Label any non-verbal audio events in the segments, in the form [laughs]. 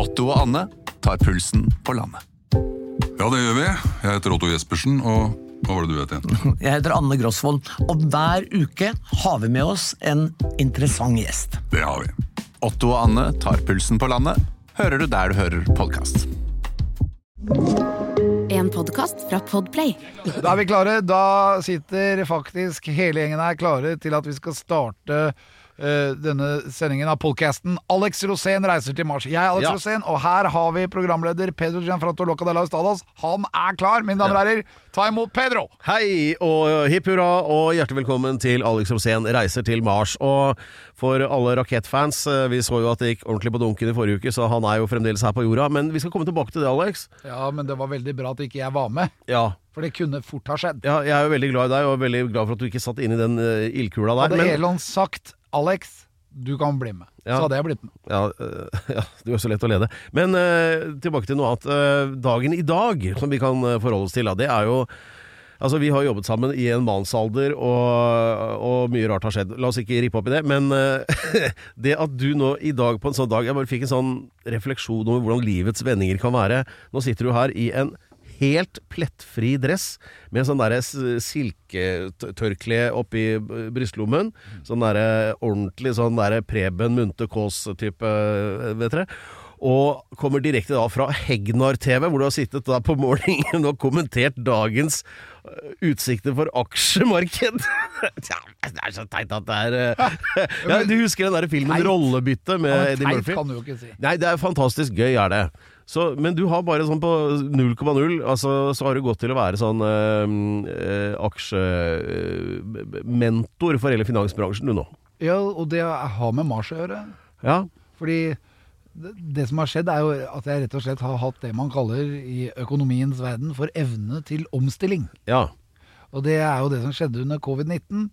Otto og Anne tar pulsen på landet. Ja, det gjør vi. Jeg heter Otto Jespersen, og hva var det du het igjen? [laughs] Jeg heter Anne Grosvold, og hver uke har vi med oss en interessant gjest. Det har vi. Otto og Anne tar pulsen på landet, hører du der du hører podkast. En podkast fra Podplay. Da er vi klare. Da sitter faktisk hele gjengen her klare til at vi skal starte eh, denne sendingen av podcasten Alex Rosén reiser til Mars. Jeg er Alex Ja. Rosén, og her har vi programleder Pedro Gianfranto Loca de la Estadas. Han er klar, mine damer og herrer. Ta imot Pedro! Hei og hipp hurra og hjertelig velkommen til Alex Rosén reiser til Mars. Og for alle rakettfans, eh, vi så jo at det gikk ordentlig på dunken i forrige uke, så han er jo fremdeles her på jorda. Men vi skal komme tilbake til det, Alex. Ja, men det var veldig bra at ikke jeg var med, Ja. for det kunne fort ha skjedd. ja, jeg er jo veldig glad i deg, og veldig glad for at du ikke satt inn i den uh, ildkula der. Hadde Men, Elon sagt 'Alex, du kan bli med', Ja. så hadde jeg blitt med. ja, eh, [laughs] ja, du er så lett å lede. Men eh, tilbake til noe annet. Eh, dagen i dag, som vi kan forholde oss til, da, det er jo Altså, Vi har jobbet sammen i en mannsalder, og, og mye rart har skjedd. La oss ikke rippe opp i det. Men [laughs] det at du nå i dag på en sånn dag Jeg bare fikk en sånn refleksjon over hvordan livets vendinger kan være. Nå sitter du her i en helt plettfri dress med sånn derre silketørkle oppi brystlommen. Sånn derre ordentlig sånn derre Preben Munthe Kaas-type, vet dere. Og kommer direkte da fra Hegnar TV, hvor du har sittet da på morgenen og kommentert dagens øh, utsikter for aksjemarked. [laughs] ja, det er så teit at det er øh, [laughs] ja, Du husker den der filmen 'Rollebytte' med Eddie Murphy? Nei, det er fantastisk gøy, er det. Så, men du har bare sånn på 0,0 altså, Så har du gått til å være sånn øh, aksjementor for hele finansbransjen, du nå. Ja, og det har med Mars å gjøre. Ja, Fordi det, som har skjedd, er jo at jeg rett og slett har hatt det man kaller i økonomiens verden for evne til omstilling. ja. Og det er jo det som skjedde under covid-19.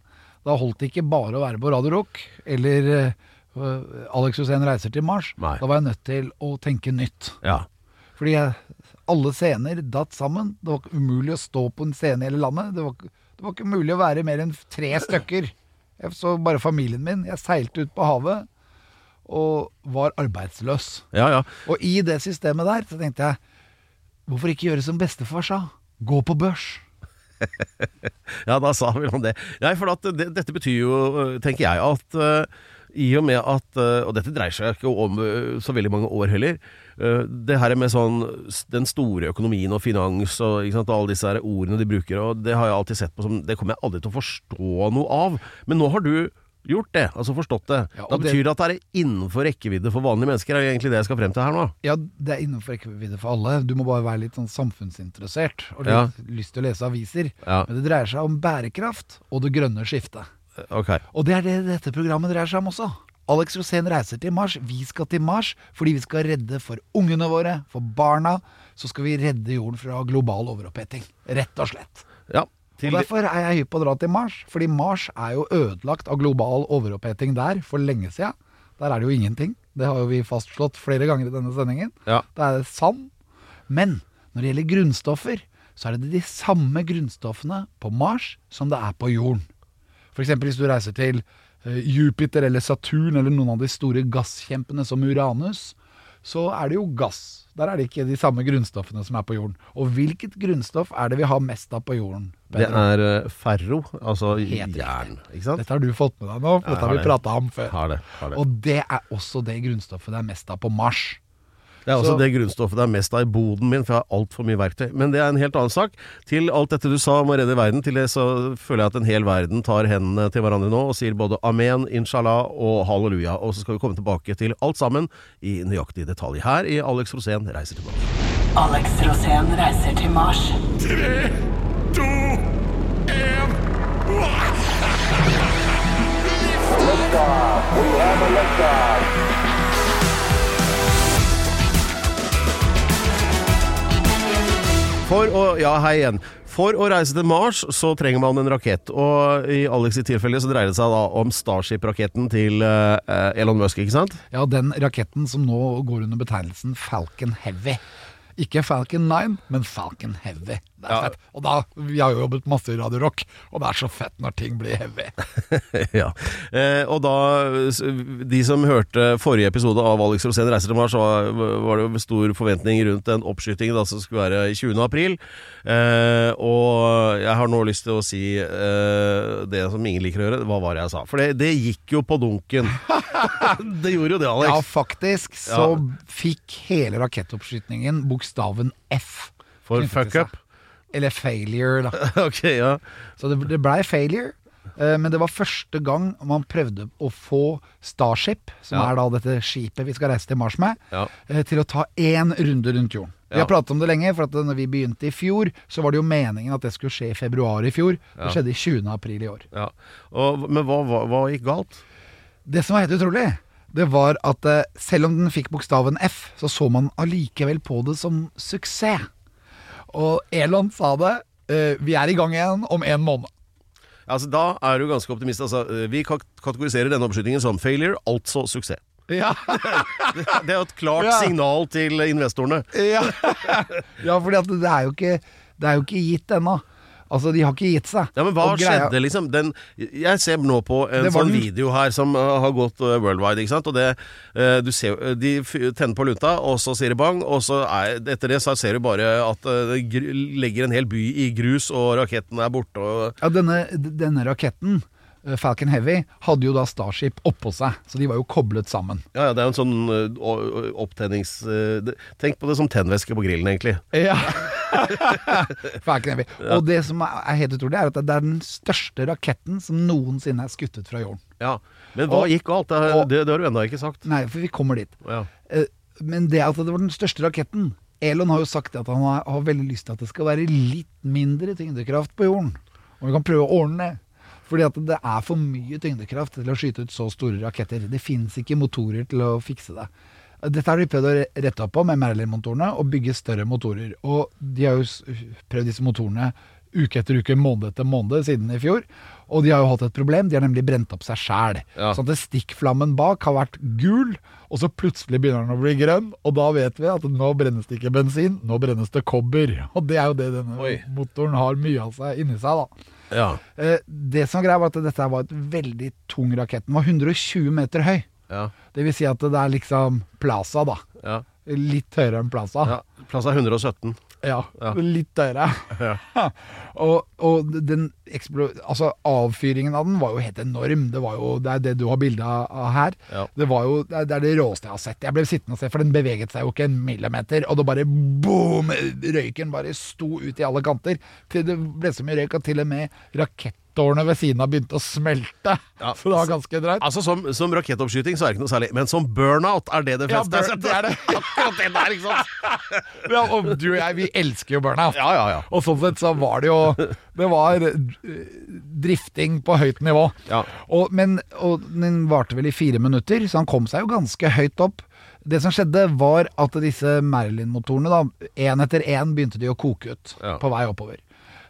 Da holdt det ikke bare å være på Radio Rock eller øh, Alex Hussein reiser til Mars. Nei. Da var jeg nødt til å tenke nytt. ja. Fordi alle scener datt sammen. Det var ikke umulig å stå på en scene i hele landet. Det var, det var ikke mulig å være mer enn tre stykker. Jeg så bare familien min. Jeg seilte ut på havet og var arbeidsløs. Ja, ja. Og i det systemet der så tenkte jeg Hvorfor ikke gjøre som bestefar sa? Gå på børs. [laughs] Ja, da sa vel han det. Nei, for at det, dette betyr jo, øh, tenker jeg, at øh, i og med at øh, Og dette dreier seg ikke om øh, så veldig mange år heller. øh, det her med sånn den store økonomien og finans og sant, alle disse her ordene de bruker, og det har jeg alltid sett på som Det kommer jeg aldri til å forstå noe av. Men nå har du gjort det, altså forstått det. Ja, da det- betyr det at det er innenfor rekkevidde for vanlige mennesker, er jo egentlig det jeg skal frem til her nå. Ja, det er innenfor rekkevidde for alle. Du må bare være litt sånn samfunnsinteressert og litt Ja. lyst til å lese aviser. Ja. Men det dreier seg om bærekraft og det grønne skiftet. Ok. Og det er det dette programmet dreier seg om også. Alex Rosén reiser til Mars. Vi skal til Mars fordi vi skal redde for ungene våre, for barna. Så skal vi redde jorden fra global overoppheting. Rett og slett. Ja. Og Derfor er jeg hypp på å dra til Mars, fordi Mars er jo ødelagt av global overoppheting der for lenge siden. Der er det jo ingenting. Det har jo vi fastslått flere ganger i denne sendingen. Ja. Det er sand. Men når det gjelder grunnstoffer, så er det de samme grunnstoffene på Mars som det er på jorden. F.eks. hvis du reiser til eh, Jupiter eller Saturn eller noen av de store gasskjempene som Uranus, så er det jo gass. Der er det ikke de samme grunnstoffene som er på jorden. Og hvilket grunnstoff er det vi har mest av på jorden? det er øh, ferro, altså jern. Ikke sant? Dette har du fått med deg nå, for dette har vi prata om før. Har det. Har det. Og det er også det grunnstoffet det er mest av på Mars. Det er også Så- det grunnstoffet det er mest av i boden min, for jeg har altfor mye verktøy. Men det er en helt annen sak. Til alt dette du sa om å redde verden, til det så føler jeg at en hel verden tar hendene til hverandre nå og sier både amen, inshallah og halleluja. Og så skal vi komme tilbake til alt sammen i nøyaktig detalj her i Alex Rosén reiser tilbake. Alex Rosén reiser til Mars. [laughs] For å, ja, hei igjen. For å reise til Mars så trenger man en rakett. Og i Alex' tilfelle så dreier det seg da om Starship-raketten til uh, Elon Musk, ikke sant? Ja, den raketten som nå går under betegnelsen Falcon Heavy. Ikke Falcon 9, men Falcon Heavy. Det er Ja. fett. Og da, Vi har jo jobbet masse i Radio Rock, og det er så fett når ting blir heavy. [laughs] ja. eh, og da De som hørte forrige episode av Alex Rosén reiser til Mars, så var var det jo stor forventning rundt den oppskytingen da, som skulle være i 20. april. Eh, og jeg har nå lyst til å si eh, det som ingen liker å gjøre. Hva var det jeg sa? For det, det gikk jo på dunken. [laughs] det gjorde jo det, Alex. Ja, faktisk så Ja. fikk hele rakettoppskytingen bokstaven F. For fuck up. Eller failure, da. [laughs] ok, ja. Så det, det blei failure. eh, Men det var første gang man prøvde å få Starship, som Ja. er da dette skipet vi skal reise til Mars med, Ja. eh, til å ta én runde rundt jorden. Vi Ja. har pratet om det lenge, for at når vi begynte i fjor, så var det jo meningen at det skulle skje i februar i fjor. Ja. Det skjedde i 20. april i år. ja. Og, men hva, hva, hva gikk galt? Det som var helt utrolig, det var at eh, selv om den fikk bokstaven F, så så man allikevel på det som suksess. Og Elon sa det. eh, vi er i gang igjen om en måned. Altså, da er du ganske optimist. Altså, eh, vi kategoriserer denne oppskytingen som failure, altså suksess. Ja, [laughs] Det er jo et klart Ja. signal til investorene. ja. [laughs] ja for det er jo ikke, det er jo ikke gitt ennå. Altså, de har ikke gitt seg. Ja, men hva Og greia- skjedde, liksom? Den, jeg ser nå på en sånn den- video her som uh, har gått uh, worldwide, ikke sant? Og det, uh, du ser, de tenner på lunta, og så sier det bang, og så er, etter det så ser du bare at det legger en hel by i grus, og raketten er borte, og Ja, denne, denne raketten, Falcon Heavy, hadde jo da Starship oppå seg, så de var jo koblet sammen. Ja, ja, det er jo en sånn uh, opptennings... uh, tenk på det som tennvæske på grillen, egentlig. Ja. [laughs] Falcon Heavy. Og det som er helt utrolig, er at det er den største raketten som noensinne er skuttet fra jorden. Ja. Men hva Og- gikk galt? Det, og- det, det har du ennå ikke sagt. Nei, for vi kommer dit. Ja. Eh, Men det at det var den største raketten Elon har jo sagt at han har, har veldig lyst til at det skal være litt mindre tyngdekraft på jorden. Og vi kan prøve å ordne det. Fordi at det er for mye tyngdekraft til å skyte ut så store raketter. Det fins ikke motorer til å fikse det. Dette har de prøvd å rette opp på med Merlin-motorene, og bygge større motorer. Og de har jo prøvd disse motorene uke etter uke, måned etter måned siden i fjor. Og de har jo hatt et problem, de har nemlig brent opp seg sjæl. Ja. Sånn at stikkflammen bak har vært gul, og så plutselig begynner den å bli grønn. Og da vet vi at nå brennes det ikke bensin, nå brennes det kobber. Og det er jo det denne Oi. motoren har mye av seg inni seg, da. Ja. Eh, det som greia var at dette var et veldig tung rakett. Den var 120 meter høy. Ja. Det vil si at det er liksom Plaza, da. Ja. Litt høyere enn Plaza. Ja. Plass er 117. Ja, Ja. litt høyere. [laughs] og, og den altså, avfyringen av den var jo helt enorm. Det, var jo, det er det du har bilde av her. Ja. Det var jo det er, det råeste jeg har sett. Jeg ble sittende og se, for den beveget seg jo ikke en millimeter. Og det bare boom! Røyken bare sto ut i alle kanter. Til det ble så mye røyk at til og med rakettårene ved siden av begynte å smelte. Ja. Så det var ganske dreit. Altså Som, som rakettoppskyting så er det ikke noe særlig, men som burnout er det det fleste Ja, fleste burn- det er det. [laughs] Akkurat det der, ikke sant? [laughs] [laughs] Ja, og du og jeg, vi elsker jo burnout. Ja, ja, ja. Og sånn sett så var det jo Det var eh, drifting på høyt nivå. Ja. Og, men, og den varte vel i fire minutter, så han kom seg jo ganske høyt opp. Det som skjedde, var at disse Merlin-motorene, da, én etter én begynte de å koke ut Ja. på vei oppover.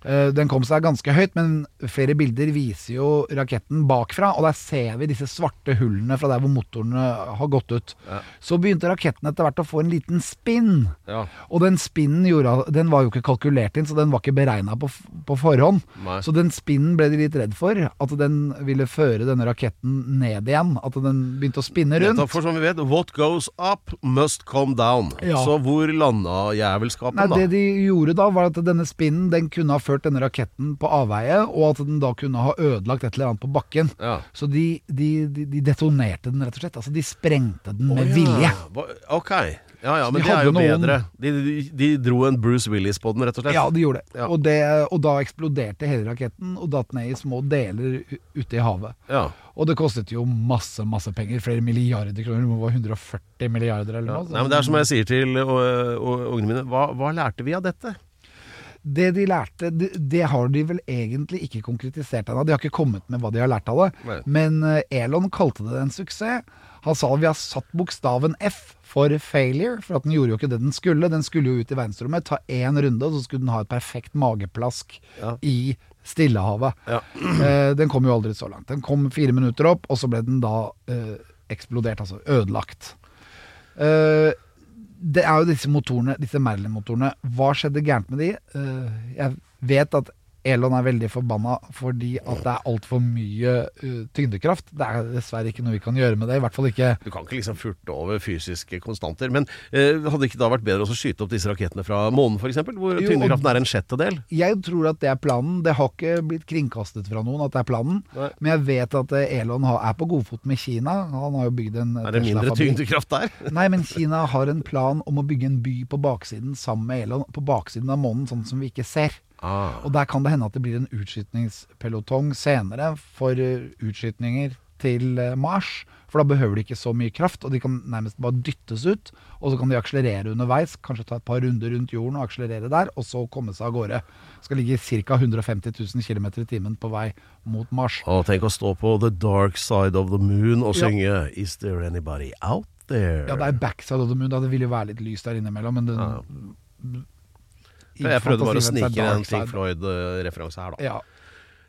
Eh, Den kom seg ganske høyt, men flere bilder viser jo raketten bakfra, og der ser vi disse svarte hullene fra der hvor motorene har gått ut. Ja. Så begynte raketten etter hvert å få en liten spinn. Ja. Og den spinnen gjorde, den var jo ikke kalkulert inn, så den var ikke beregna på, på forhånd. Nei. Så den spinnen ble de litt redd for, at den ville føre denne raketten ned igjen. At den begynte å spinne rundt. Nettopp, for som vi vet, what goes up must come down. Ja. Så hvor landa jævelskapen, Nei, da? Det de gjorde da, var at denne spinnen den kunne ha ført denne raketten på avveie, og at den da kunne ha ødelagt et eller annet på bakken. Ja. Så de, de, de, de detonerte den, rett og slett. Altså, de sprengte den med oh, ja. vilje. Ok. Ja ja, men de det er jo noen- bedre. De, de, de dro en Bruce Willis på den, rett og slett. Ja, de gjorde det. Ja. Og, det. og da eksploderte hele raketten og datt ned i små deler ute i havet. Ja. Og det kostet jo masse, masse penger. Flere milliarder kroner. Det var 140 milliarder eller Ja. noe. Nei, men Det er som jeg sier til ø, ø, ungene mine, hva, hva lærte vi av dette? Det de lærte, det, det har de vel egentlig ikke konkretisert ennå. De har ikke kommet med hva de har lært av det. Nei. Men eh, Elon kalte det en suksess. Han sa vi har satt bokstaven F for failure, for at den gjorde jo ikke det den skulle. Den skulle jo ut i verdensrommet, ta én runde, og så skulle den ha et perfekt mageplask Ja. i Stillehavet. Ja. [clears throat] Eh, den kom jo aldri så langt. Den kom fire minutter opp, og så ble den da eh, eksplodert, altså ødelagt. Eh, det er jo disse motorene, disse Merlin-motorene. Hva skjedde gærent med de? Eh, jeg vet at Elon er veldig forbanna fordi at det er altfor mye uh, tyngdekraft. Det er dessverre ikke noe vi kan gjøre med det. I hvert fall ikke Du kan ikke liksom furte over fysiske konstanter. Men uh, hadde det ikke da vært bedre å skyte opp disse rakettene fra månen f.eks., hvor Jo, tyngdekraften er en sjettedel? Jeg tror at det er planen. Det har ikke blitt kringkastet fra noen at det er planen. Nei. Men jeg vet at eh, Elon har, er på godfot med Kina. Han har jo bygd en Er det mindre tyngdekraft der? [laughs] Nei, men Kina har en plan om å bygge en by på baksiden sammen med Elon, på baksiden av månen, sånn som vi ikke ser. Ah. Og der kan det hende at det blir en utskytningspelotong senere for eh, utskytninger til eh, Mars. For da behøver de ikke så mye kraft, og de kan nærmest bare dyttes ut. Og så kan de akselerere underveis, kanskje ta et par runder rundt jorden og akselerere der, og så komme seg av gårde. Skal ligge ca. 150 000 km i timen på vei mot Mars. Og tenk å stå på the dark side of the moon og Ja. synge Is there anybody out there? Ja, det er backside of the moon, da. Det vil jo være litt lys der innimellom, men den, i jeg prøvde bare å snike en. Pink Floyd-referanse her, da. Ja,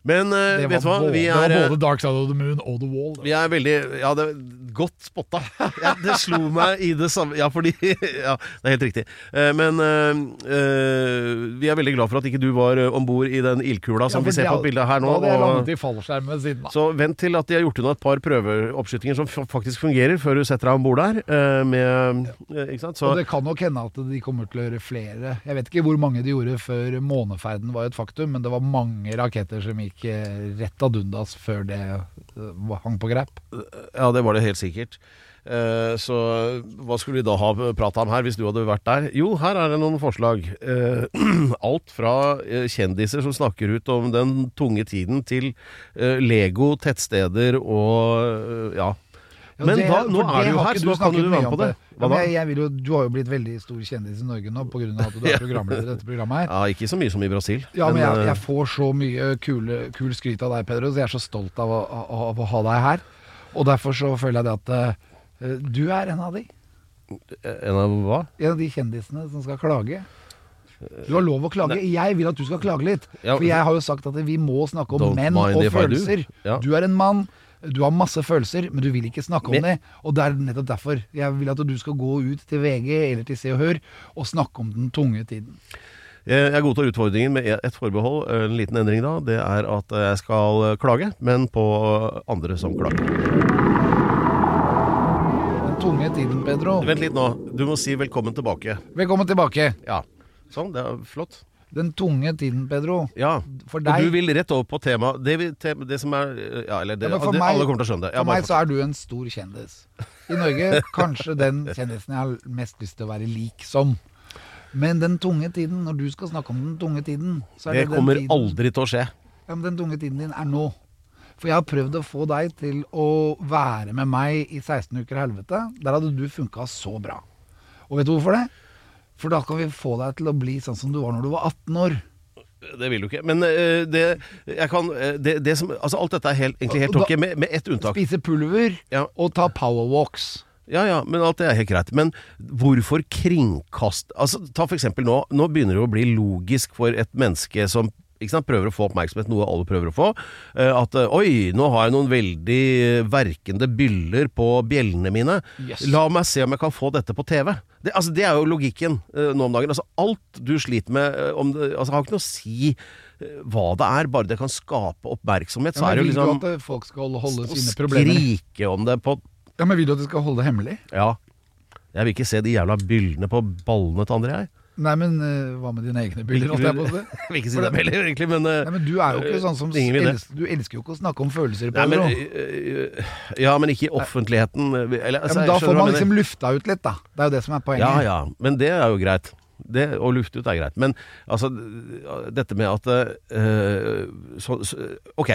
Men uh, det vet du hva? både, Vi det var er, både Dark Side of the Moon og The Wall. vi er veldig Ja, det er godt spotta. [laughs] Ja, det slo meg i det samme Ja, fordi [laughs] Ja, det er helt riktig. Uh, Men uh, eh, vi er veldig glad for at ikke du var om bord i den ildkula som vi ser på bildet her nå. Hadde jeg og- landet i fallskjermen ved siden av. Så vent til at de har gjort unna et par prøveoppskytinger som faktisk fungerer, før du setter deg om bord der. eh, Med, eh, ikke sant? Så, Og det kan nok hende at de kommer til å gjøre flere. Jeg vet ikke hvor mange de gjorde før måneferden var et faktum, men det var mange raketter som gikk eh, rett ad undas før det eh, hang på greip. ja, det var det helt sikkert. Eh, Så hva skulle vi da ha prata om her, hvis du hadde vært der? Jo, her er det noen forslag. [clears throat] Alt fra kjendiser som snakker ut om den tunge tiden, til Lego, tettsteder og ja. Men det- da, nå er du jo her, så nå kan du være med på det. Ja, jeg, jeg jo, du har jo blitt veldig stor kjendis i Norge nå pga. at du [laughs] er programleder i dette programmet her. Ja, ikke så mye som i Brasil. Ja, men jeg, eh, jeg får så mye kule, kul skryt av deg, Pedro, så jeg er så stolt av å, av, å ha deg her. Og derfor så føler jeg det at uh, du er en av de. En av hva? En av de kjendisene som skal klage. Du har lov å klage. Jeg vil at du skal klage litt. Ja, For jeg har jo sagt at vi må snakke om Don't menn og følelser. Ja. Du er en mann. Du har masse følelser, men du vil ikke snakke om det. Og det er nettopp derfor jeg vil at du skal gå ut til VG eller til Se og Hør og snakke om den tunge tiden. Jeg godtar utfordringen med et forbehold, en liten endring da. Det er at jeg skal klage, men på andre som klager. Den tunge tiden, Pedro. Vent litt nå. Du må si velkommen tilbake. Velkommen tilbake. Ja. Sånn, det er flott. Den tunge tiden, Pedro. Ja. For Og du vil rett over på tema. Det, te, det som er Ja, eller det, Ja, det, meg- alle kommer til å skjønne det. Ja, For meg fortsatt. så er du en stor kjendis. I Norge [laughs] kanskje den kjendisen jeg har mest lyst til å være lik som. Men den tunge tiden, når du skal snakke om den tunge tiden, så er det det, kommer tiden aldri til å skje. Ja, men den tunge tiden din er nå. For jeg har prøvd å få deg til å være med meg i 16 uker helvete. Der hadde du funka så bra. Og vet du hvorfor det? For da kan vi få deg til å bli sånn som du var når du var 18 år. Det vil du ikke. Men eh, det jeg kan eh, det, det som Altså, alt dette er helt, egentlig helt ok, med, med ett unntak. Spise pulver Ja. og ta powerwalks. Ja, ja, men alt det er helt greit. Men hvorfor kringkast Altså, ta for eksempel nå. Nå begynner det å bli logisk for et menneske som sant, prøver å få oppmerksomhet, noe alle prøver å få. eh, At oi, nå har jeg noen veldig verkende byller på bjellene mine. Yes. La meg se om jeg kan få dette på TV. Det, altså, det er jo logikken uh, nå om dagen. Altså, alt du sliter med, uh, om det, altså, har ikke noe å si uh, hva det er, bare det kan skape oppmerksomhet. Så Ja, er det jo liksom at folk skal holde sine problemer skrike om det på Ja, men Vil du at de skal holde det hemmelig? Ja. Jeg vil ikke se de jævla byllene på ballene til andre, jeg. Nei, men uh, hva med dine egne bilder? på vil ikke si [laughs] det heller, egentlig, men, uh, Nei, men Du er jo ikke sånn som det. elsker, Du elsker jo ikke å snakke om følelser, Nei, men, øh, øh, ja, men ikke i offentligheten. Eller, Ja, altså, men da får man liksom lufta ut litt, da. Det er jo det som er poenget. Ja, ja, men det er jo greit. Det, å lufte ut er greit. Men altså, dette med at øh, så, så, Ok,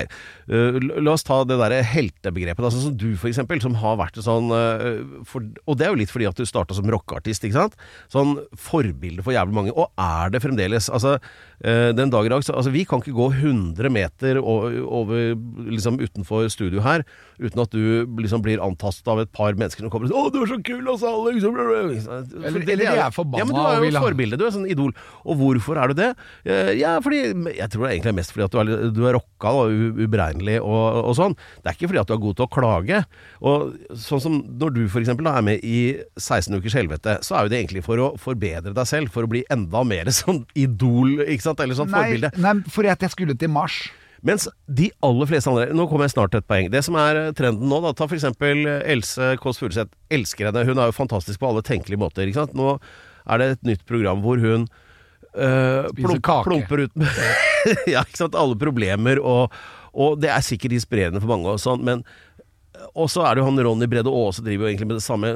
øh, la oss ta det derre heltebegrepet. Altså, som du, for eksempel, som har vært sånn øh, for, Og det er jo litt fordi at du starta som rockeartist, ikke sant? Sånn forbilde for jævlig mange. Og er det fremdeles. Altså, den dag i dag så, altså, Vi kan ikke gå 100 meter over, over, liksom utenfor studio her uten at du liksom blir antastet av et par mennesker som kommer og sier 'Å, du er så kul, altså, Alex!' Eller- eller de er forbanna Ja, men du er jo forbilde, du er sånn idol. Og hvorfor er du det? Eh, Ja, fordi Jeg tror det egentlig er mest fordi at du er, du er rocka og uberegnelig og, og sånn. Det er ikke fordi at du er god til å klage. Og sånn som når du eksempel er med i 16 ukers helvete, så er jo det egentlig for å forbedre deg selv, for å bli enda mer [laughs] sånn idol, ikke sant? Eller sånn forbilde. nei, fordi at jeg skulle til Mars. Mens de aller fleste andre Nå kommer jeg snart til et poeng. Det som er eh, trenden nå, da, ta for eksempel Else Kåss Furuseth. Elsker henne. Hun er jo fantastisk på alle tenkelige måter. Ikke sant? Nå er det et nytt program hvor hun øh, plump, plumper ut med [laughs] ja, ikke sant? alle problemer, og, og det er sikkert inspirerende for mange, og sånn, men Og så er det jo han Ronny Brede Aase driver jo egentlig med det samme.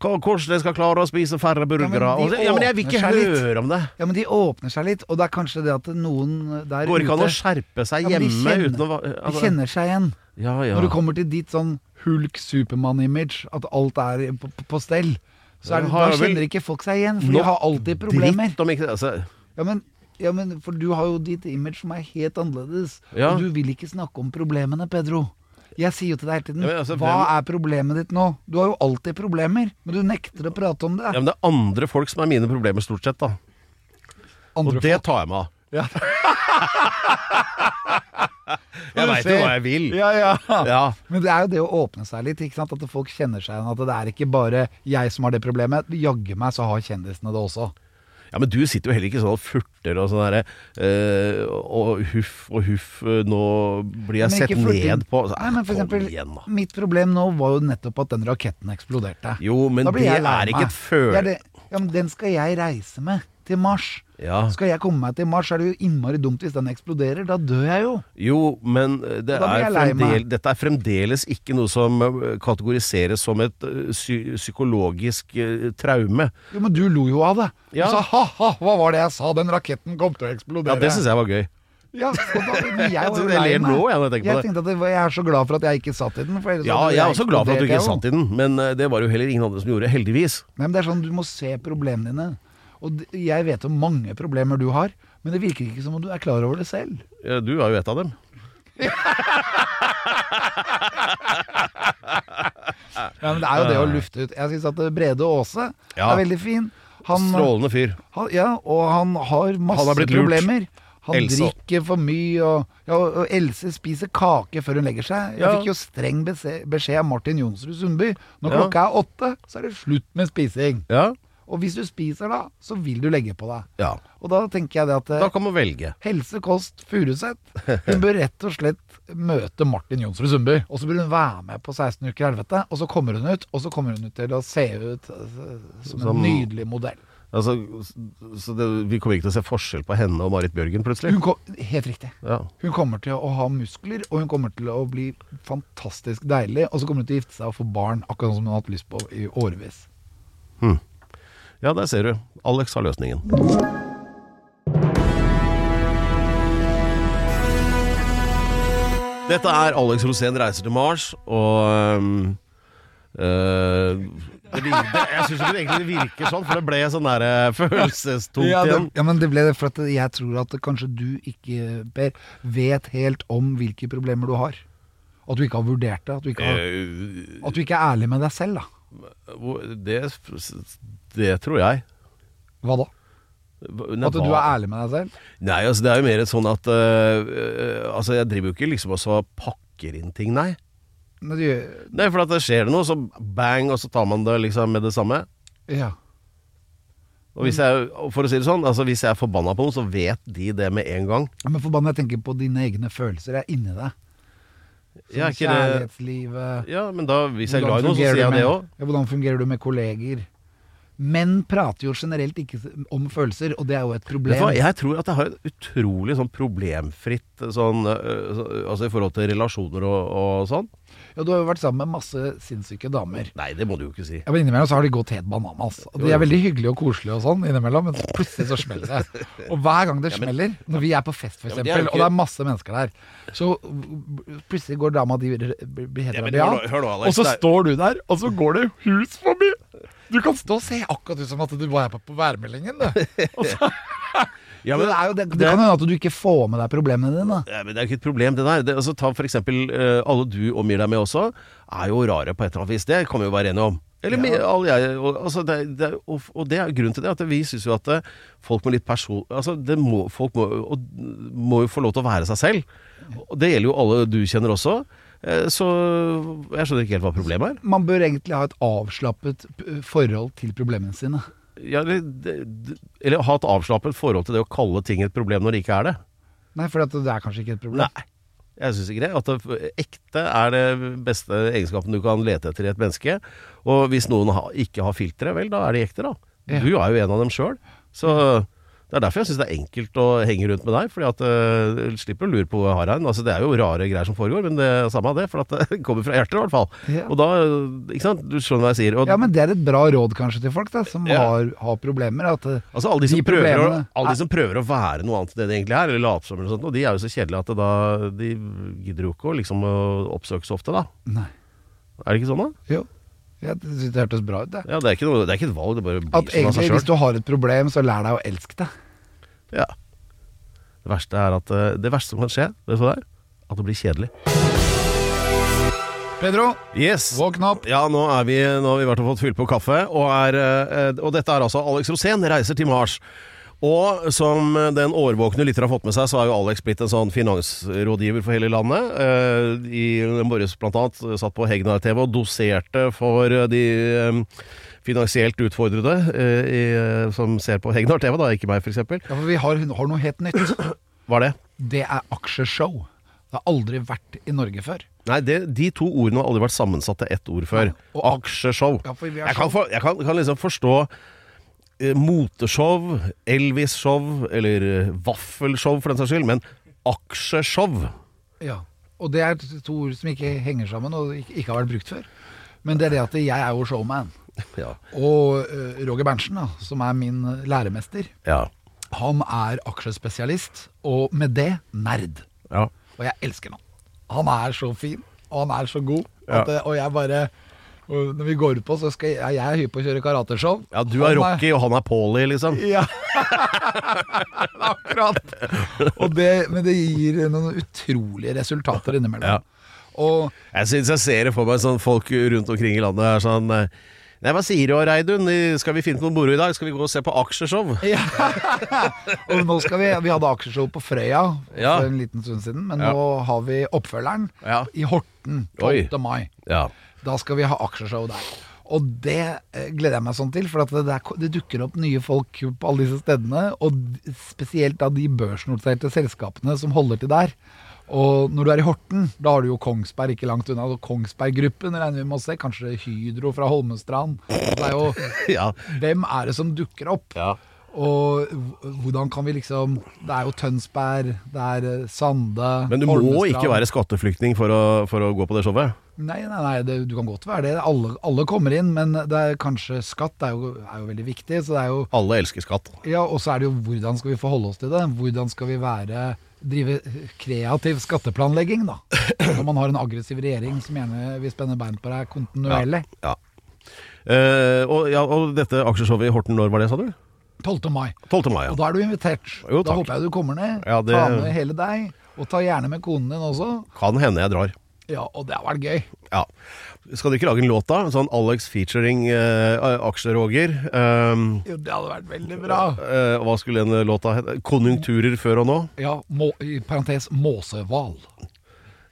Hvordan de skal klare å spise færre burgere. Ja, og Ja, men jeg vil ikke seg litt. om det. Ja, men de åpner seg litt, og det er kanskje det at noen der ute Går ikke an å skjerpe seg Ja, de hjemme kjenner- å altså. De kjenner seg igjen. Ja, ja. Når du kommer til ditt sånn hulk Supermann-image, at alt er på, på, på stell, så det, da kjenner ikke folk seg igjen, for de har alltid problemer. Ikke altså, Ja men, ja, men for du har jo ditt image som er helt annerledes, Ja. og du vil ikke snakke om problemene, Pedro. Jeg sier jo til deg hele tiden Ja, altså, Hva er problemet ditt nå? Du har jo alltid problemer, men du nekter å prate om det. Ja, men det er andre folk som er mine problemer, stort sett, da. Andre og det tar jeg meg av. Ja. [laughs] jeg veit jo hva jeg vil. Ja, ja. Ja. Men det er jo det å åpne seg litt, at folk kjenner seg igjen. At det er ikke bare jeg som har det problemet. Jaggu meg så har kjendisene det også. Ja, men du sitter jo heller ikke sånn og furter og sånn derre eh, Og huff og huff, eh, nå blir jeg sett ned på Nei, men for eksempel, igjen. Mitt problem nå var jo nettopp at den raketten eksploderte. Jo, men det er ikke et føl... Det det- Ja, men den skal jeg reise med til Mars. Ja. Skal jeg komme meg til Mars, er det jo innmari dumt hvis den eksploderer. Da dør jeg jo. Jo, men eh, det er fremdel, dette er fremdeles ikke noe som eh, kategoriseres som et psy psykologisk eh, traume. Jo, Men du lo jo av det. Ja. Du sa ha-ha, hva var det jeg sa? Den raketten kom til å eksplodere. Ja, det syns jeg var gøy. Ja, da, jeg [laughs] var Jeg jeg, når jeg tenkte at var, jeg er så glad for at jeg ikke satt i den. Ja, jeg er også glad for at du ikke satt i den, men det var jo heller ingen andre som gjorde, heldigvis. Nei, men det er sånn, Du må se problemene dine. Og jeg vet om mange problemer du har, men det virker ikke som om du er klar over det selv. Ja, Du er jo et av dem. [laughs] Ja, men Det er jo det å lufte ut. Jeg syns at Brede Aase Ja. er veldig fin. Han, Strålende fyr. han, ja, og han har masse Han problemer. Han Else. drikker for mye, og, ja, og Else spiser kake før hun legger seg. Jeg Ja. fikk jo streng beskjed av Martin Jonsrud Sundby. Når klokka er åtte, så er det slutt med spising. Ja. Og hvis du spiser da, så vil du legge på deg. ja. Og da tenker jeg det at eh, Da kan man velge. Helse Kost Furuseth [laughs] Hun bør rett og slett møte Martin Jonsrud Sundby. Og så bør hun være med på 16 uker helvete, og så kommer hun ut, og så kommer hun ut til å se ut eh, som Som- en nydelig modell. Altså, så det, vi kommer ikke til å se forskjell på henne og Marit Bjørgen plutselig. Kom, helt riktig. Ja. Hun kommer til å ha muskler, og hun kommer til å bli fantastisk deilig. Og så kommer hun til å gifte seg og få barn, akkurat som hun har hatt lyst på i årevis. Ja, der ser du. Alex har løsningen. Dette er Alex Rosén reiser til Mars, og um, øh, det, vir- det, Jeg syns ikke det egentlig virker sånn, for det ble sånn der øh, [laughs] følelsestungt Ja, igjen. ja, men det ble det for at jeg tror at kanskje du ikke, Per, vet helt om hvilke problemer du har. At du ikke har vurdert det. At du ikke, har, Eh, at du ikke er ærlig med deg selv, da. Det, det tror jeg. Hva da? At du er ærlig med deg selv? Nei, altså det er jo mer sånn at øh, Altså jeg driver jo ikke liksom og så pakker inn ting, nei. Men du, Nei, for at det skjer det noe, så bang, og så tar man det liksom med det samme. ja. Og hvis jeg, for å si det sånn, altså hvis jeg er forbanna på noen, så vet de det med en gang. Men forbanna, jeg tenker på dine egne følelser. Jeg er inni deg. Ja, ikke det kjærlighetslivet Ja, men da, hvis jeg er Hvordan glad i noen, så fungerer sier jeg du det med- òg. Ja, hvordan fungerer du med kolleger? Menn prater jo generelt ikke om følelser, og det er jo et problem. Jeg tror at jeg har et utrolig sånn problemfritt sånn øh, Altså i forhold til relasjoner og, og sånn. Ja, du har jo vært sammen med masse sinnssyke damer. Nei, det må du jo ikke si. Ja, men Innimellom så har de gått helt bananas. Og de er veldig hyggelige og koselige og sånn innimellom, men plutselig så smeller det. Og hver gang det smeller, når vi er på fest for Ja, eksempel, og det er masse mennesker der, så plutselig går dama di blir Ja, Bea, og så står du der, og så går det hus forbi. Du kan stå og se akkurat ut som at du var på, på værmeldingen, du. [laughs] Så, Ja, men det, er jo, det, det det- kan hende at du ikke får med deg problemene dine. Ja, men Det er jo ikke et problem, det der. Det, altså, ta for eksempel eh, alle du omgir deg med også, er jo rare på et eller annet vis. Det kan vi jo være enige om. Eller med alle jeg, og, altså, og, og det er grunnen til det, at vi syns jo at eh, folk med litt person... Altså, det må, folk må, og, må jo få lov til å være seg selv. Og det gjelder jo alle du kjenner også. Eh, Så jeg skjønner ikke helt hva problemet er. Man bør egentlig ha et avslappet forhold til problemene sine. Ja, eller, eller ha et avslappet forhold til det å kalle ting et problem når det ikke er det. Nei, for det er kanskje ikke et problem. Nei. Jeg syns ikke det. At det, ekte er det beste egenskapen du kan lete etter i et menneske. Og hvis noen ha, ikke har filtre, vel, da er de ekte, da. Du er jo en av dem sjøl. Så det er derfor jeg syns det er enkelt å henge rundt med deg. Fordi at uh, slipper å lure på hvor jeg har en. Altså, det er jo rare greier som foregår, men det er samme av det. For at [laughs] det kommer fra hjertet, i hvert fall. Ja. Og da Ikke sant? Du skjønner hva jeg sier. Og, Ja, men det er et bra råd kanskje til folk da, som Ja. har, har problemer. At eh, Altså alle de, som De prøver å, alle de som prøver å være noe annet enn det de egentlig er, eller late som eller noe sånt, og de er jo så kjedelige at da De gidder jo ikke å liksom oppsøke så ofte, da. Nei. Er det ikke sånn, da? Jo, jeg synes det hørtes bra ut. Det. Ja, det er ikke, noe, det er ikke et valg, det bare blir At sånn av egentlig, seg hvis sjøl. du har et problem, så lær deg å elske det. Ja. Det verste er at eh, Det verste som kan skje, vet du hva det er? At det blir kjedelig. Pedro, Yes. våkn opp. Ja, nå, er vi, nå har vi vært og fått fylt på kaffe, og, er, eh, og dette er altså Alex Rosén reiser til Mars. Og som den årvåkne lytter har fått med seg, så er jo Alex blitt en sånn finansrådgiver for hele landet. Eh, I morges blant annet satt på Hegnar TV og doserte for de eh, finansielt utfordrede eh, i, som ser på Hegnar TV, da, ikke meg f.eks. Ja, for vi har, har noe helt nytt. [clears throat] Hva er det? Det er aksjeshow. Det har aldri vært i Norge før. Nei, det, de to ordene har aldri vært sammensatt til ett ord før. og- Aksjeshow. Ja, for vi Jeg kan, for, jeg kan, kan liksom forstå eh, moteshow, Elvis-show, eller eh, vaffelshow for den saks skyld, men aksjeshow Ja. Og det er to ord som ikke henger sammen, og ikke, har vært brukt før. Men det er det at jeg er jo showman. [laughs] Ja. Og eh, Roger Berntsen, da, som er min læremester, Ja. han er aksjespesialist, og med det nerd. ja. Og jeg elsker han. Han er så fin, og han er så god. At, og jeg bare og Når vi går på, så skal jeg, jeg er hypp på å kjøre karateshow. ja, du er Han Rocky, og han er Paulie, liksom. Ja, [laughs] akkurat. Og det, men det gir noen utrolige resultater innimellom. Ja. Og Jeg syns jeg ser det for meg sånn folk rundt omkring i landet er sånn eh, Nei, hva sier du, Reidun? Skal vi finne på noe moro i dag? Skal vi gå og se på aksjeshow? [laughs] Ja. og nå skal vi Vi hadde aksjeshow på Frøya Ja. for en liten stund siden, men Ja. nå har vi oppfølgeren Ja. i Horten 12. Oi. mai. Ja. Da skal vi ha aksjeshow der. Og det eh, gleder jeg meg sånn til, for at det, der, det dukker opp nye folk på alle disse stedene. Og spesielt av de børsnoterte selskapene som holder til der. Og når du er i Horten, da har du jo Kongsberg ikke langt unna. Og Kongsberg-gruppen regner vi med å se. Kanskje Hydro fra Holmestrand. Det er jo, [laughs] ja. hvem er det som dukker opp? ja. Og hvordan kan vi liksom Det er jo Tønsberg, det er eh, Sande Men du må ikke være skatteflyktning for å, for å gå på det showet. Nei, nei, nei det, du kan godt være det. Alle, alle kommer inn, men det er kanskje skatt er jo, er jo veldig viktig. Så det er jo Alle elsker skatt. Ja, og så er det jo hvordan skal vi forholde oss til det? Hvordan skal vi være Drive kreativ skatteplanlegging, da? Når man har en aggressiv regjering som gjerne vil spenne bein på deg kontinuerlig. Ja. Eh, og, ja, og dette aksjeshowet i Horten, når var det, sa du? 12. mai. 12. mai, ja. Og da er du invitert. Jo, da håper jeg du kommer ned. Ja, det- Ta med hele deg. Og ta gjerne med konen din også. Kan hende jeg drar. Ja, og det har vært gøy. Ja. Skal du ikke lage en låt da? Sånn Alex featuring uh, Aksje-Roger. Um, Jo, det hadde vært veldig bra. eh, hva skulle den låta hete? Konjunkturer før og nå? Ja, må, i parentes måsehval.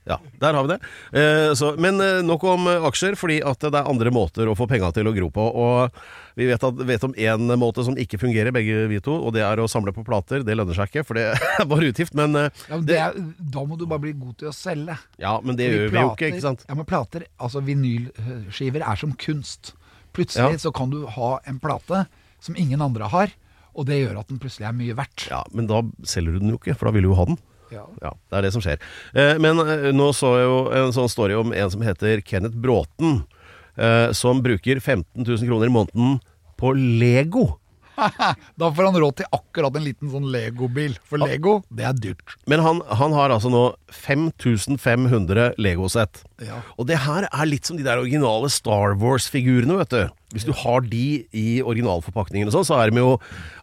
Ja, der har vi det. Eh, så, men eh, nok om eh, aksjer, fordi at det er andre måter å få penga til å gro på. Og vi vet, at, vet om én måte som ikke fungerer, begge vi to, og det er å samle på plater. Det lønner seg ikke, for det [laughs] er bare utgift. Men eh, Ja, men det er, da må du bare bli god til å selge. ja, men det gjør vi jo ikke, ikke sant? Ja, men plater, altså vinylskiver er som kunst. Plutselig Ja. så kan du ha en plate som ingen andre har, og det gjør at den plutselig er mye verdt. Ja, men da selger du den jo ikke, for da vil du jo ha den. Ja. Ja, det er det som skjer. Eh, men eh, nå så jeg jo en sånn story om en som heter Kenneth Bråten, eh, som bruker 15 000 kroner i måneden på Lego. [laughs] Da får han råd til akkurat en liten sånn Lego-bil, for Lego, det er dyrt. Men han, han har altså nå 5500 Lego-sett. Ja. Og det her er litt som de der originale Star Wars-figurene, vet du. Hvis du har de i originalforpakningen og sånn, så er de jo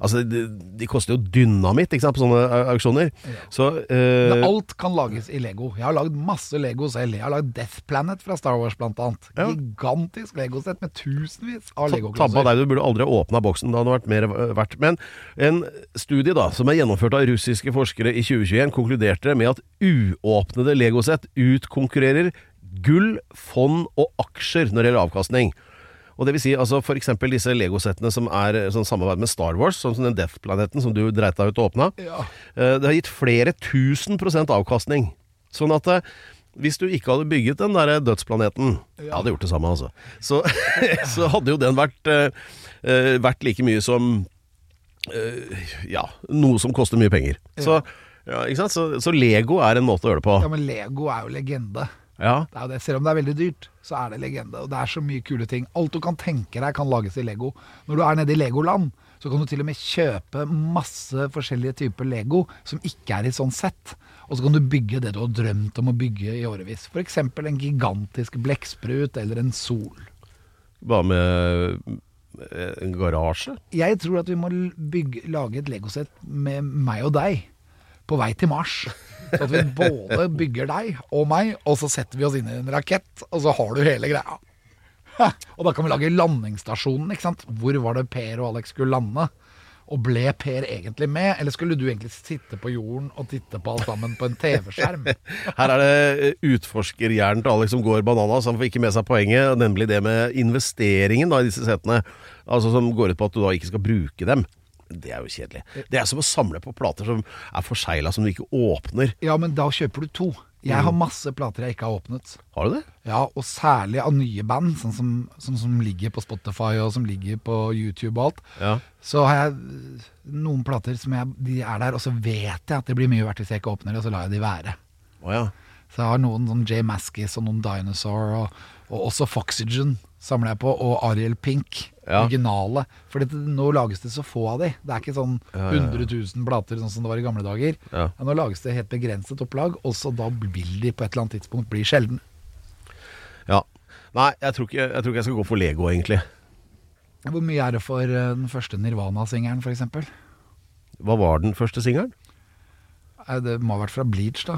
Altså, de, de koster jo dynamitt, ikke sant, på sånne auksjoner. auksjoner. Så eh, alt kan lages i Lego. Jeg har lagd masse Lego selv. Jeg har lagd Death Planet fra Star Wars, blant annet. Ja. Gigantisk Legosett med tusenvis av Lego-klosser. deg, du burde aldri åpna boksen. Det hadde vært mer verdt. Men en studie da, som er gjennomført av russiske forskere i 2021, konkluderte med at uåpnede Lego-sett utkonkurrerer gull, fond og aksjer når det gjelder avkastning. Og det vil si, altså for eksempel disse legosettene som er eh, sånn samarbeid med Star Wars, sånn som den Death-planeten som du dreit deg ut og åpna. Ja. Eh, Det har gitt flere tusen prosent avkastning. Sånn at eh, hvis du ikke hadde bygget den der dødsplaneten Jeg hadde gjort det samme, altså. Så, [laughs] så hadde jo den vært, eh, vært like mye som uh, Ja, noe som koster mye penger. Så, ja, ikke sant? Så, så Lego er en måte å gjøre det på. Ja, men Lego er jo legende. Ja, Det er jo det. Selv om det er veldig dyrt, så er det legende. Og det er så mye kule ting. Alt du kan tenke deg kan lages i Lego. Når du er nede i Legoland, så kan du til og med kjøpe masse forskjellige typer Lego som ikke er i sånn sett. Og så kan du bygge det du har drømt om å bygge i årevis. F.eks. en gigantisk blekksprut eller en sol. Hva med eh, en garasje? Jeg tror at vi må bygge, lage et legosett med meg og deg på vei til Mars. Så at vi både bygger deg og meg, og så setter vi oss inn i en rakett, og så har du hele greia. [laughs] Og da kan vi lage landingsstasjonen, ikke sant. Hvor var det Per og Alex skulle lande? Og ble Per egentlig med, eller skulle du egentlig sitte på jorden og titte på alt sammen på en TV-skjerm? [laughs] Her er det eh, utforskerhjernen til Alex som går bananas. Han får ikke med seg poenget, nemlig det med investeringen da, i disse setene. Altså Som går ut på at du da ikke skal bruke dem. Det er jo kjedelig. Det er som å samle på plater som er forsegla som du ikke åpner. Ja, men da kjøper du to. Jeg har masse plater jeg ikke har åpnet. Har du det? Ja, og særlig av nye band, sånn som, sånn som ligger på Spotify og som ligger på YouTube og alt. Ja. Så har jeg noen plater som jeg, de er der, og så vet jeg at det blir mye verdt hvis jeg ikke åpner det, og så lar jeg de være. Oh, ja. Så jeg har noen sånn Jay Maskis og noen Dinosaur, og, og også Foxygen samler jeg på, og Ariel Pink. Ja. Originale. For dette, nå lages det så få av de. Det er ikke sånn 100 000 plater sånn som det var i gamle dager. Ja. nå lages det helt begrenset opplag, og så da vil de på et eller annet tidspunkt bli sjelden. ja. Nei, jeg tror, ikke, jeg tror ikke jeg skal gå for Lego, egentlig. Hvor mye er det for eh, den første Nirvana-singelen, f.eks.? Hva var den første singelen? Det må ha vært fra Bleach, da.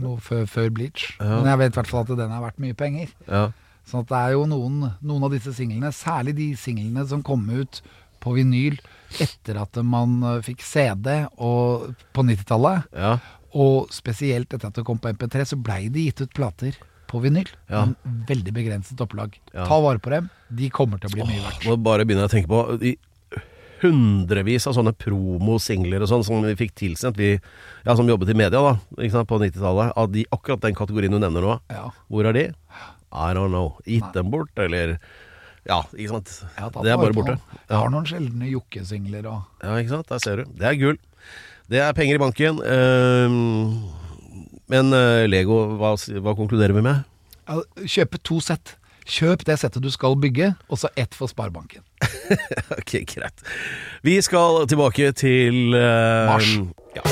Noe før, før Bleach. Men jeg vet i hvert fall at den er verdt mye penger. Ja. Sånn at det er jo noen, noen av disse singlene, særlig de singlene som kom ut på vinyl etter at man eh, fikk CD og, på 90-tallet, ja. og spesielt etter at det kom på MP3, så blei det gitt ut plater på vinyl. Ja. En veldig begrenset opplag. Ja. Ta vare på dem. De kommer til å bli mye verdt. Nå bare begynner jeg å tenke på de hundrevis av sånne promosingler og sånn som vi fikk tilsendt, vi ja, som jobbet i media da, på 90-tallet, av de, akkurat den kategorien du nevner nå. Ja. Hvor er de? I don't know. Gitt dem bort, eller Ja, ikke sant. Det er bare borte. Jeg har noen sjeldne jokkesingler òg. Ja, ikke sant. Der ser du. Det er gull. Det er penger i banken. Ehm, men eh, Lego, hva, hva konkluderer vi med? Kjøpe to sett. Kjøp det settet du skal bygge, og så ett for Sparebanken. [laughs] Ok, greit. Vi skal tilbake til uh, Mars. Ja.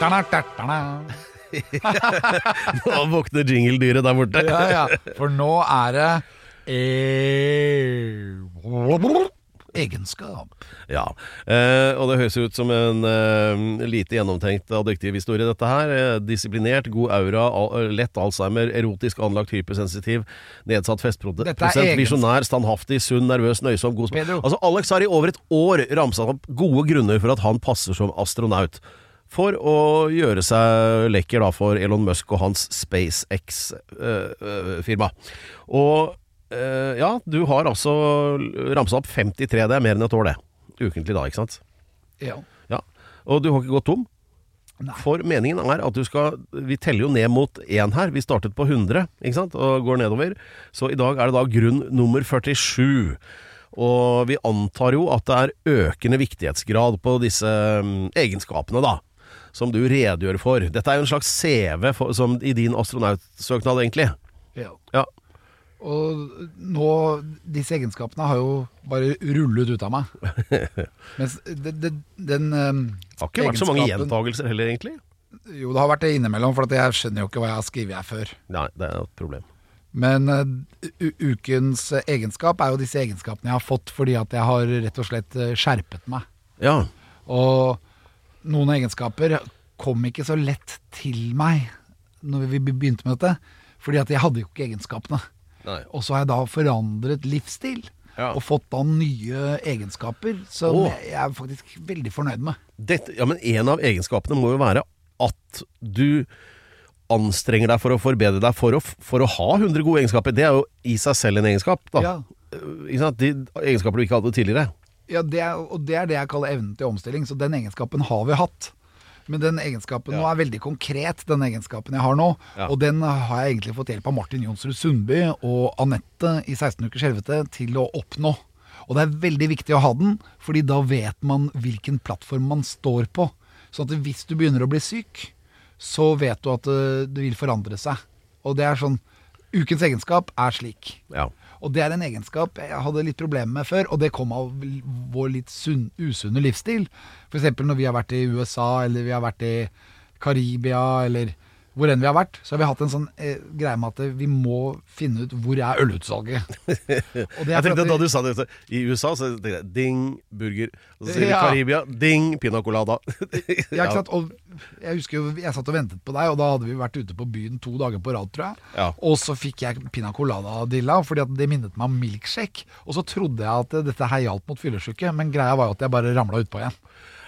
Da-da, da-da-da. Nå våkner jingle-dyret der borte. Ja, ja. For nå er det e egenskap. Ja, eh, og det høres ut som en eh, lite gjennomtenkt adjektiv historie dette her. Eh, disiplinert, god aura, al lett Alzheimer, erotisk anlagt, hypersensitiv, nedsatt festprosent, visjonær, standhaftig, sunn, nervøs, nøysom, god. Pedro. Altså, Alex har i over et år ramsa opp gode grunner for at han passer som astronaut. For å gjøre seg lekker da for Elon Musk og hans SpaceX-firma. og eh, ja, du har altså ramsa opp 53, det er mer enn et år det. Ukentlig da, ikke sant? Ja. Ja. Og du har ikke gått tom? Nei. For meningen er at du skal Vi teller jo ned mot én her. Vi startet på 100 ikke sant? og går nedover. Så i dag er det da grunn nummer 47. Og vi antar jo at det er økende viktighetsgrad på disse mm, egenskapene, da. Som du redegjør for. Dette er jo en slags CV for, som i din astronautsøknad, egentlig. ja. Ja. Og nå Disse egenskapene har jo bare rullet ut av meg. [laughs] Mens det, det, den um, har ikke vært så mange gjentagelser heller, egentlig. Jo, det har vært det innimellom, for at jeg skjønner jo ikke hva jeg har skrevet her før. Nei, det er et problem. Men uh, ukens egenskap er jo disse egenskapene jeg har fått fordi at jeg har rett og slett eh, skjerpet meg. Ja. Og noen egenskaper kom ikke så lett til meg når vi begynte med dette, fordi at jeg hadde jo ikke egenskapene. Nei. Og så har jeg da forandret livsstil. Ja. Og fått da nye egenskaper som Åh. jeg er faktisk veldig fornøyd med. Dette, ja, men en av egenskapene må jo være at du anstrenger deg for å forbedre deg for å, for å ha 100 gode egenskaper. Det er jo i seg selv en egenskap. Da. Ja. Eh? De egenskaper du ikke hadde tidligere. Ja, det er, og det er det jeg kaller evnen til omstilling. Så den egenskapen har vi hatt. Men den egenskapen nå er veldig konkret, den egenskapen jeg har nå. Ja. Og den har jeg egentlig fått hjelp av Martin Jonsrud Sundby og Anette i 16 ukers helvete til å oppnå. Og det er veldig viktig å ha den, fordi da vet man hvilken plattform man står på. Sånn at hvis du begynner å bli syk, så vet du at det, det vil forandre seg. Og det er sånn Ukens egenskap er slik. Ja. Og det er en egenskap jeg hadde litt problemer med før, og det kom av vår litt sunn, usunne livsstil. F.eks. når vi har vært i USA, eller vi har vært i Karibia, eller hvor enn vi har vært, så har vi hatt en sånn eh, greie med at vi må finne ut hvor er ølutsalget. [laughs] Og det er Jeg tenkte at Da du sa det i USA, så tenkte jeg ding, burger. Og så sier Ja. Karibia, ding, pina colada. [laughs] Ja, ikke sant? Og jeg husker jo, jeg satt og ventet på deg, og da hadde vi vært ute på byen to dager på rad, tror jeg. Ja. Og så fikk jeg pina colada-dilla, fordi at det minnet meg om milkshake. Og så trodde jeg at dette her hjalp mot fyllesyke, men greia var jo at jeg bare ramla utpå igjen.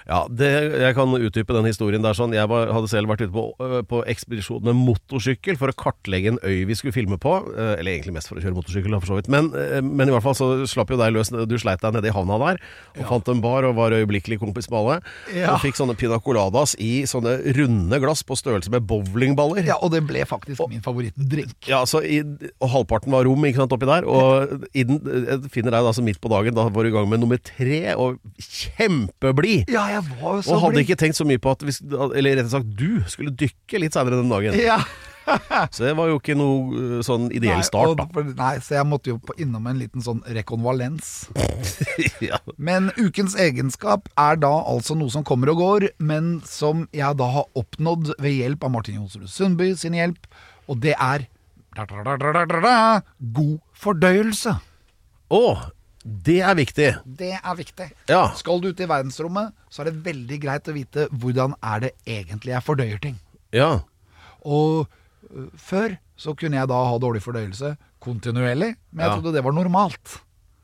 Ja, det, jeg kan utdype den historien der sånn. Jeg var, hadde selv vært ute på, øh, på ekspedisjon med motorsykkel for å kartlegge en øy vi skulle filme på. øh, Eller egentlig mest for å kjøre motorsykkel, for så vidt. Men, øh, men i hvert fall så slapp jo deg løs. Du sleit deg nede i havna der og fant en bar og var øyeblikkelig kompis med alle. Ja. Og fikk sånne pina coladas i sånne runde glass på størrelse med bowlingballer. Ja, og det ble faktisk min favorittdrink. Ja, så i, og halvparten var rom ikke sant, oppi der. Og i den, finner deg da altså midt på dagen. Da var du i gang med nummer tre, og kjempeblid. Ja, jeg var jo så Og hadde blid. ikke tenkt så mye på at hvis, Eller rett og slett du skulle dykke litt seinere den dagen. Ja. Så det var jo ikke noe uh, sånn ideell Nei, start, og- da. Nei, så jeg måtte jo på, innom en liten sånn rekonvalens. ja. Men ukens egenskap er da altså noe som kommer og går, men som jeg da har oppnådd ved hjelp av Martin Johnsrud Sundby sin hjelp, og det er god fordøyelse. Å, det er viktig. Det er viktig. Ja. Skal du ut i verdensrommet, så er det veldig greit å vite hvordan er det egentlig jeg fordøyer ting. Ja. Og ø, før så kunne jeg da ha dårlig fordøyelse kontinuerlig, men jeg Ja. trodde det var normalt.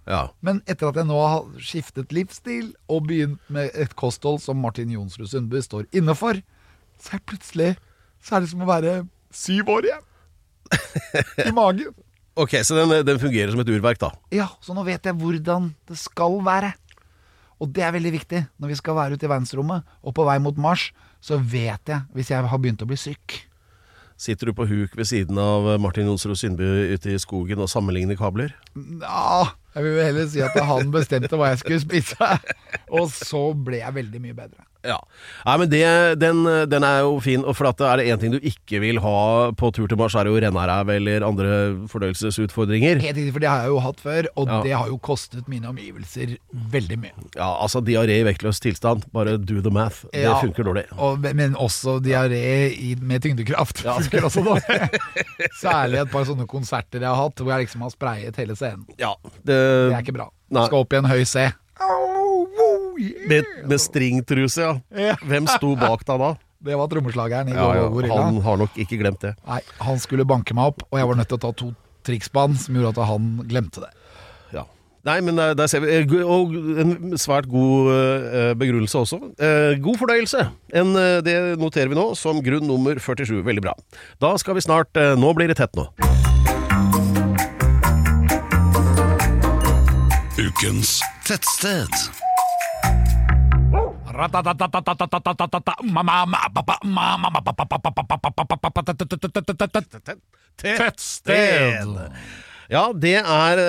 ja. Men etter at jeg nå har skiftet livsstil og begynt med et kosthold som Martin Jonsrud Sundby står inne for, så er plutselig så er det som å være syv år igjen. [laughs] I magen. Ok, så den, den fungerer som et urverk, da. Ja, så nå vet jeg hvordan det skal være. Og det er veldig viktig når vi skal være ute i verdensrommet og på vei mot Mars. Så vet jeg hvis jeg har begynt å bli syk. Sitter du på huk ved siden av Martin Jonsrud Sundby ute i skogen og sammenligner kabler? Ja, jeg vil jo heller si at han bestemte hva jeg skulle spise. [laughs] Og så ble jeg veldig mye bedre. Ja. Nei, men det, den, den er jo fin. Og for at er det én ting du ikke vil ha på tur til Mars, er det jo rennaræv eller andre fordøyelsesutfordringer. Helt riktig, for det har jeg jo hatt før, og Ja. det har jo kostet mine omgivelser veldig mye. Ja, altså diaré i vektløs tilstand. Bare do the math. Det Ja. funker dårlig. Og, men også diaré med tyngdekraft ja. funker også dårlig. [laughs] Særlig et par sånne konserter jeg har hatt, hvor jeg liksom har sprayet hele scenen. Ja, Det det, er ikke bra. Nei. Skal opp i en høy C. Au, yeah. med, med stringtruse, ja. Ja. Hvem sto bak deg da? [laughs] Det var trommeslageren i Ja, ja, Gorilla. han har nok ikke glemt det. Nei, han skulle banke meg opp, og jeg var nødt til å ta to triks på han, som gjorde at han glemte det. Ja. Nei, men der, der ser vi. eh, Og en svært god eh, begrunnelse også. Eh, god fornøyelse. En, eh, det noterer vi nå som grunn nummer 47. Veldig bra. Da skal vi snart eh, Nå blir det tett nå. Ukens tettsted. Tettsted. Ja, det er,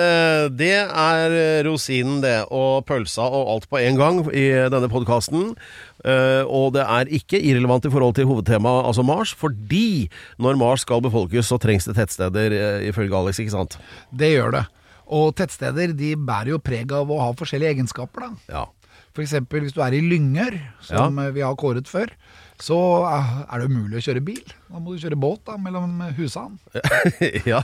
det er rosinen, det. Og pølsa og alt på en gang i denne podkasten. Og det er ikke irrelevant i forhold til hovedtemaet, altså Mars. Fordi når Mars skal befolkes, så trengs det tettsteder, ifølge Alex, ikke sant? Det gjør det. Og tettsteder de bærer jo preg av å ha forskjellige egenskaper. da. Ja. Eksempel hvis du er i Lyngør, som ja. vi har kåret før, så er det umulig å kjøre bil. Da må du kjøre båt da, mellom husene. [laughs] ja.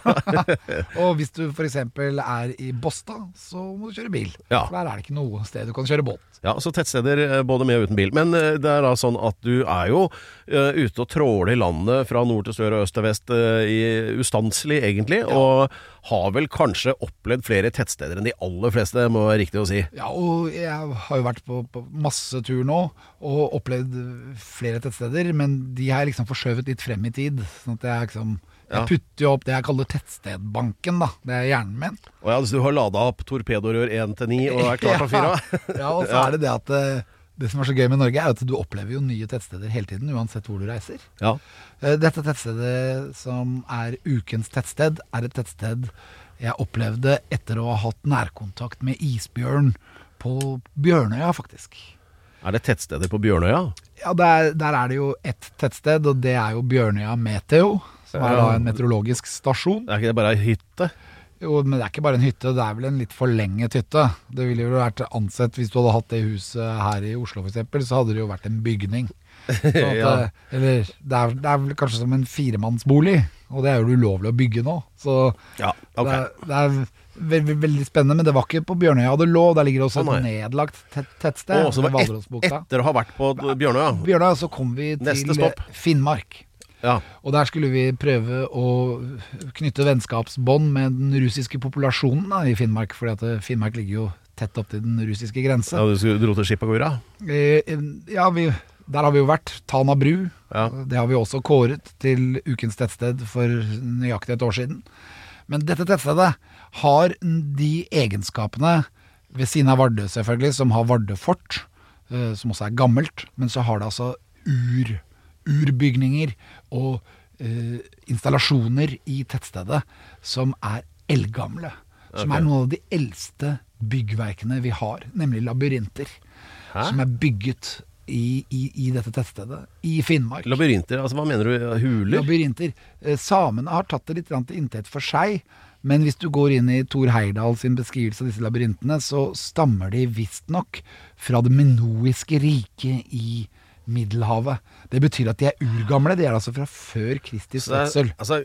[laughs] Og hvis du f.eks. er i Båstad, så må du kjøre bil. Ja. For der er det ikke noe sted du kan kjøre båt. ja, så tettsteder eh, både med og uten bil. Men eh, det er da sånn at du er jo eh, ute og tråler i landet fra nord til sør og øst til vest eh, i ustanselig, egentlig. Og har vel kanskje opplevd flere tettsteder enn de aller fleste, må være riktig å si. Ja, og jeg har jo vært på, på masse tur nå og opplevd flere tettsteder, men de har jeg liksom forskjøvet litt frem i tid. Sånn at jeg liksom Jeg putter jo opp det jeg kaller tettstedbanken, da. Det er hjernen min. Og ja, så du har lada opp torpedorør 1 til 9 og er klar til å fyre av? [laughs] Ja, og så er det det at eh, det som er så gøy med Norge, er at du opplever jo nye tettsteder hele tiden, uansett hvor du reiser. Ja. Eh, Dette tettstedet som er ukens tettsted, er et tettsted jeg opplevde etter å ha hatt nærkontakt med isbjørn på Bjørnøya, faktisk. Er det tettsteder på Bjørnøya? Ja, der, der er det jo ett tettsted, og det er jo Bjørnøya Meteo. Som er da en meteorologisk stasjon. Er ikke det bare ei hytte? Jo, men det er ikke bare en hytte, det er vel en litt forlenget hytte. Det ville jo vært ansett Hvis du hadde hatt det huset her i Oslo f.eks., så hadde det jo vært en bygning. At, [laughs] Ja. eh, Eller det er, det er vel kanskje som en firemannsbolig, og det er jo ulovlig å bygge nå. Så Ja, ok. det, er, det er veldig, veldig spennende, men det var ikke på Bjørnøya det lå. Der ligger det også et oh, nedlagt tett, tettsted. Oh, så det var et, etter å ha vært på Bjørnøya? Bjørnøya, så kom vi til eh, Finnmark. Ja. Og der skulle vi prøve å knytte vennskapsbånd med den russiske populasjonen da, i Finnmark. fordi at eh, Finnmark ligger jo tett opp til den russiske grense. ja, du dro til Chipagura? Eh, Ja, vi, der har vi jo vært. Tana bru. Ja. Det har vi også kåret til ukens tettsted for nøyaktig et år siden. Men dette tettstedet har de egenskapene, ved siden av Vardø selvfølgelig, som har Vardø fort, eh, som også er gammelt, men så har det altså ur, urbygninger og uh, installasjoner i tettstedet som er eldgamle. Som er noen av de eldste byggverkene vi har, nemlig labyrinter. Som er bygget i, i, i dette tettstedet, i Finnmark. Labyrinter, altså hva mener du? Huler? Labyrinter. Eh, Samene har tatt det litt til inntekt for seg, men hvis du går inn i Thor Heyerdahl sin beskrivelse av disse labyrintene, så stammer de visstnok fra det minoiske riket i Middelhavet. Det betyr at de er urgamle. De er altså fra før Kristi fødsel. altså,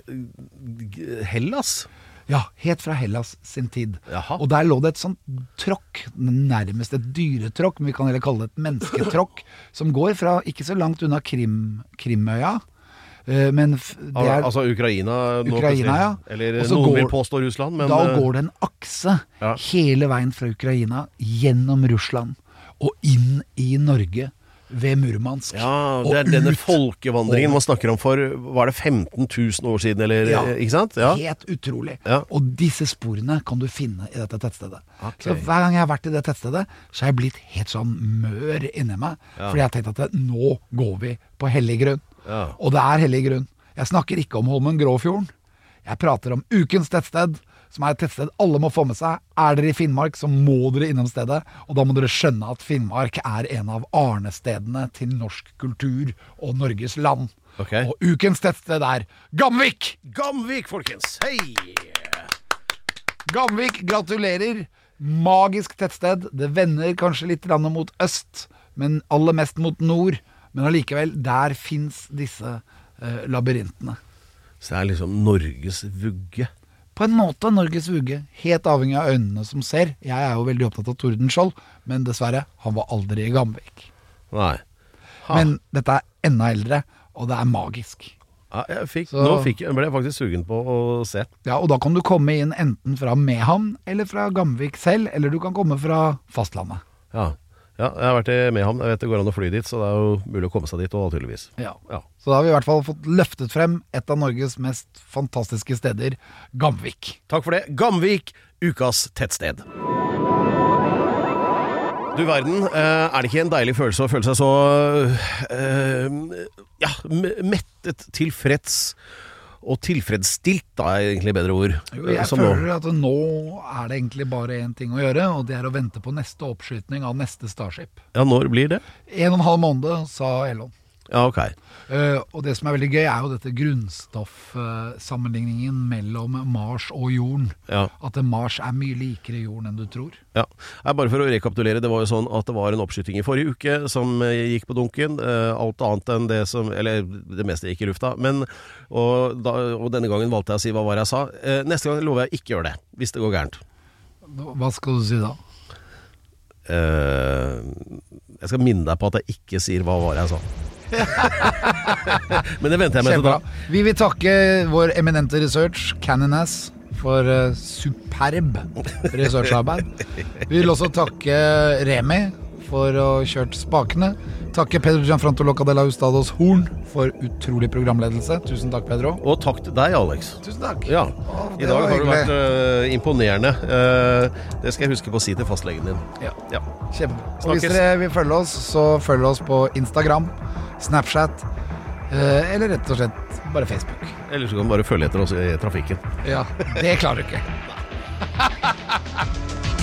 Hellas? Ja, helt fra Hellas sin tid. Jaha. Og der lå det et sånt tråkk, nærmest et dyretråkk, men vi kan heller kalle det et mennesketråkk, som går fra ikke så langt unna Krim, Krimøya. Eh, Men det er, altså Ukraina? nå Ukraina, ja. Eller Også noen går- vil påstå Russland, men da eh, går det en akse Ja. hele veien fra Ukraina, gjennom Russland og inn i Norge ved Murmansk. Ja, det er denne folkevandringen man snakker om for Var det 15 000 år siden, eller Ja. Ikke sant? Ja. Helt utrolig. Ja. Og disse sporene kan du finne i dette tettstedet. Okay. Så hver gang jeg har vært i det tettstedet, så har jeg blitt helt sånn mør inni meg. Fordi jeg har tenkt at nå går vi på hellig grunn. Ja. Og det er hellig grunn. Jeg snakker ikke om Holmen Gråfjorden. Jeg prater om ukens tettsted, som er et tettsted alle må få med seg. Er dere i Finnmark, så må dere innom stedet. Og da må dere skjønne at Finnmark er en av arnestedene til norsk kultur og Norges land. Okay. Og ukens tettsted er Gamvik! Gamvik, folkens! Hei! Gamvik, gratulerer. Magisk tettsted. Det vender kanskje litt mot øst, men aller mest mot nord. Men allikevel, der fins disse eh, labyrintene. Så det er liksom Norges vugge. På en måte Norges vugge, helt avhengig av øynene som ser. Jeg er jo veldig opptatt av Tordenskjold, men dessverre, han var aldri i Gamvik. Nei. Ha. Men dette er enda eldre, og det er magisk. Ja, jeg fikk, Nå fikk, ble jeg faktisk sugen på å se. Ja, og da kan du komme inn enten fra Mehamn eller fra Gamvik selv, eller du kan komme fra fastlandet. Ja. Ja, jeg har vært i Mehamn. Jeg vet det går an å fly dit, så det er jo mulig å komme seg dit òg, naturligvis. Ja. Ja. Så da har vi i hvert fall fått løftet frem et av Norges mest fantastiske steder, Gamvik. Takk for det. Gamvik, ukas tettsted. Du verden, eh, er det ikke en deilig følelse å føle seg så eh, ja, m- mettet, tilfreds og tilfredsstilt, da er egentlig bedre ord. Jo, eh, jeg føler nå. at nå er det egentlig bare én ting å gjøre, og det er å vente på neste oppskyting av neste Starship. Ja, når blir det? En og en halv måned, sa Elon. Ja, ok. Uh, og det som er veldig gøy, er jo dette grunnstoffsammenligningen mellom Mars og jorden. Ja. At Mars er mye likere jorden enn du tror. Ja. Bare for å rekapitulere, det var jo sånn at det var en oppskyting i forrige uke som eh, gikk på dunken. Uh, alt annet enn det som Eller det meste gikk i lufta. Men, og, da, og denne gangen valgte jeg å si hva var det jeg sa. Neste gang lover jeg ikke gjøre det, hvis det går gærent. Hva skal du si da? Jeg skal minne deg på at jeg ikke sier hva var det jeg sa. [laughs] Men det venter jeg med til da. Vi vil takke vår eminente research, Canonas, for uh, superb researcharbeid. Vi vil også takke Remi for å ha kjørt spakene. Takke Pedro Gianfranto Locadella Ustados Horn for utrolig programledelse. Tusen takk, Pedro. Og takk til deg, Alex. Tusen takk. Ja. det I dag har du vært uh, imponerende. Uh, det skal jeg huske på å si til fastlegen din. Ja. Ja. Kjempebra. Og hvis dere vil følge oss, så følg oss på Instagram, Snapchat eh, eller rett og slett bare Facebook. Eller så kan du bare følge etter oss i trafikken. Ja, det klarer du ikke. [laughs]